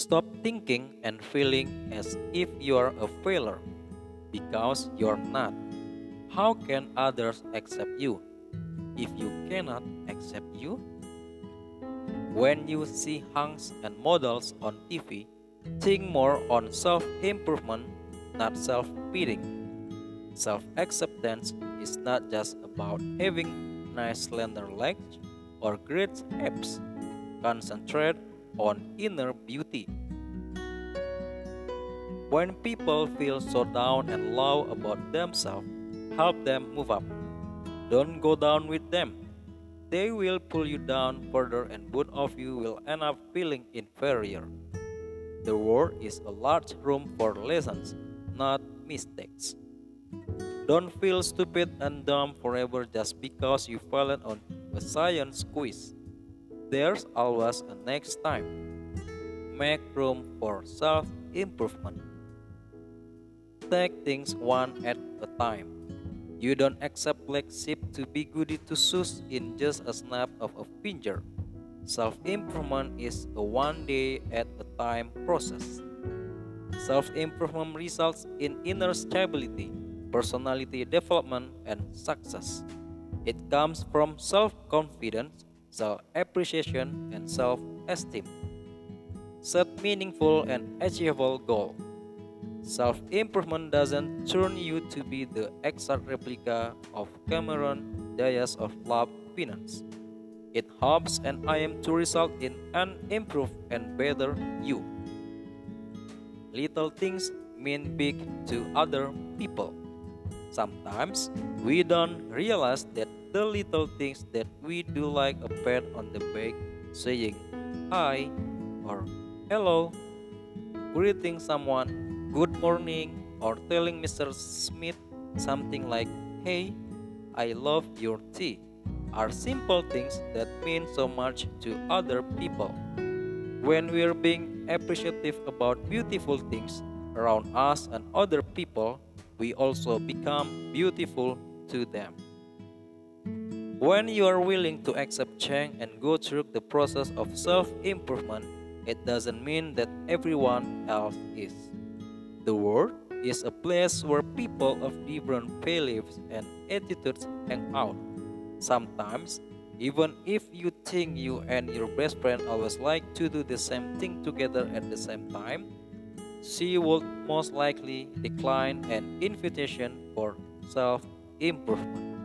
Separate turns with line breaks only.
Stop thinking and feeling as if you are a failure because you're not. How can others accept you if you cannot accept you? When you see hunks and models on TV, think more on self improvement, not self pitying. Self acceptance is not just about having nice slender legs or great abs. Concentrate on inner beauty. When people feel so down and low about themselves, help them move up. Don't go down with them. They will pull you down further, and both of you will end up feeling inferior. The world is a large room for lessons, not mistakes. Don't feel stupid and dumb forever just because you failed on a science quiz. There's always a next time. Make room for self improvement. Take things one at a time. You don't accept black sheep to be goody two shoes in just a snap of a finger. Self improvement is a one day at a time process. Self improvement results in inner stability, personality development, and success. It comes from self confidence self appreciation, and self esteem. Set meaningful and achievable goals. Self improvement doesn't turn you to be the exact replica of Cameron Diaz of Love Finance. It hopes and aims to result in an improved and better you. Little things mean big to other people. Sometimes we don't realize that the little things that we do like a pat on the back, saying hi or hello, greeting someone good morning, or telling Mr. Smith something like hey, I love your tea are simple things that mean so much to other people. When we're being appreciative about beautiful things around us and other people, we also become beautiful to them. When you are willing to accept change and go through the process of self improvement, it doesn't mean that everyone else is. The world is a place where people of different beliefs and attitudes hang out. Sometimes, even if you think you and your best friend always like to do the same thing together at the same time, she would most likely decline an invitation for self improvement.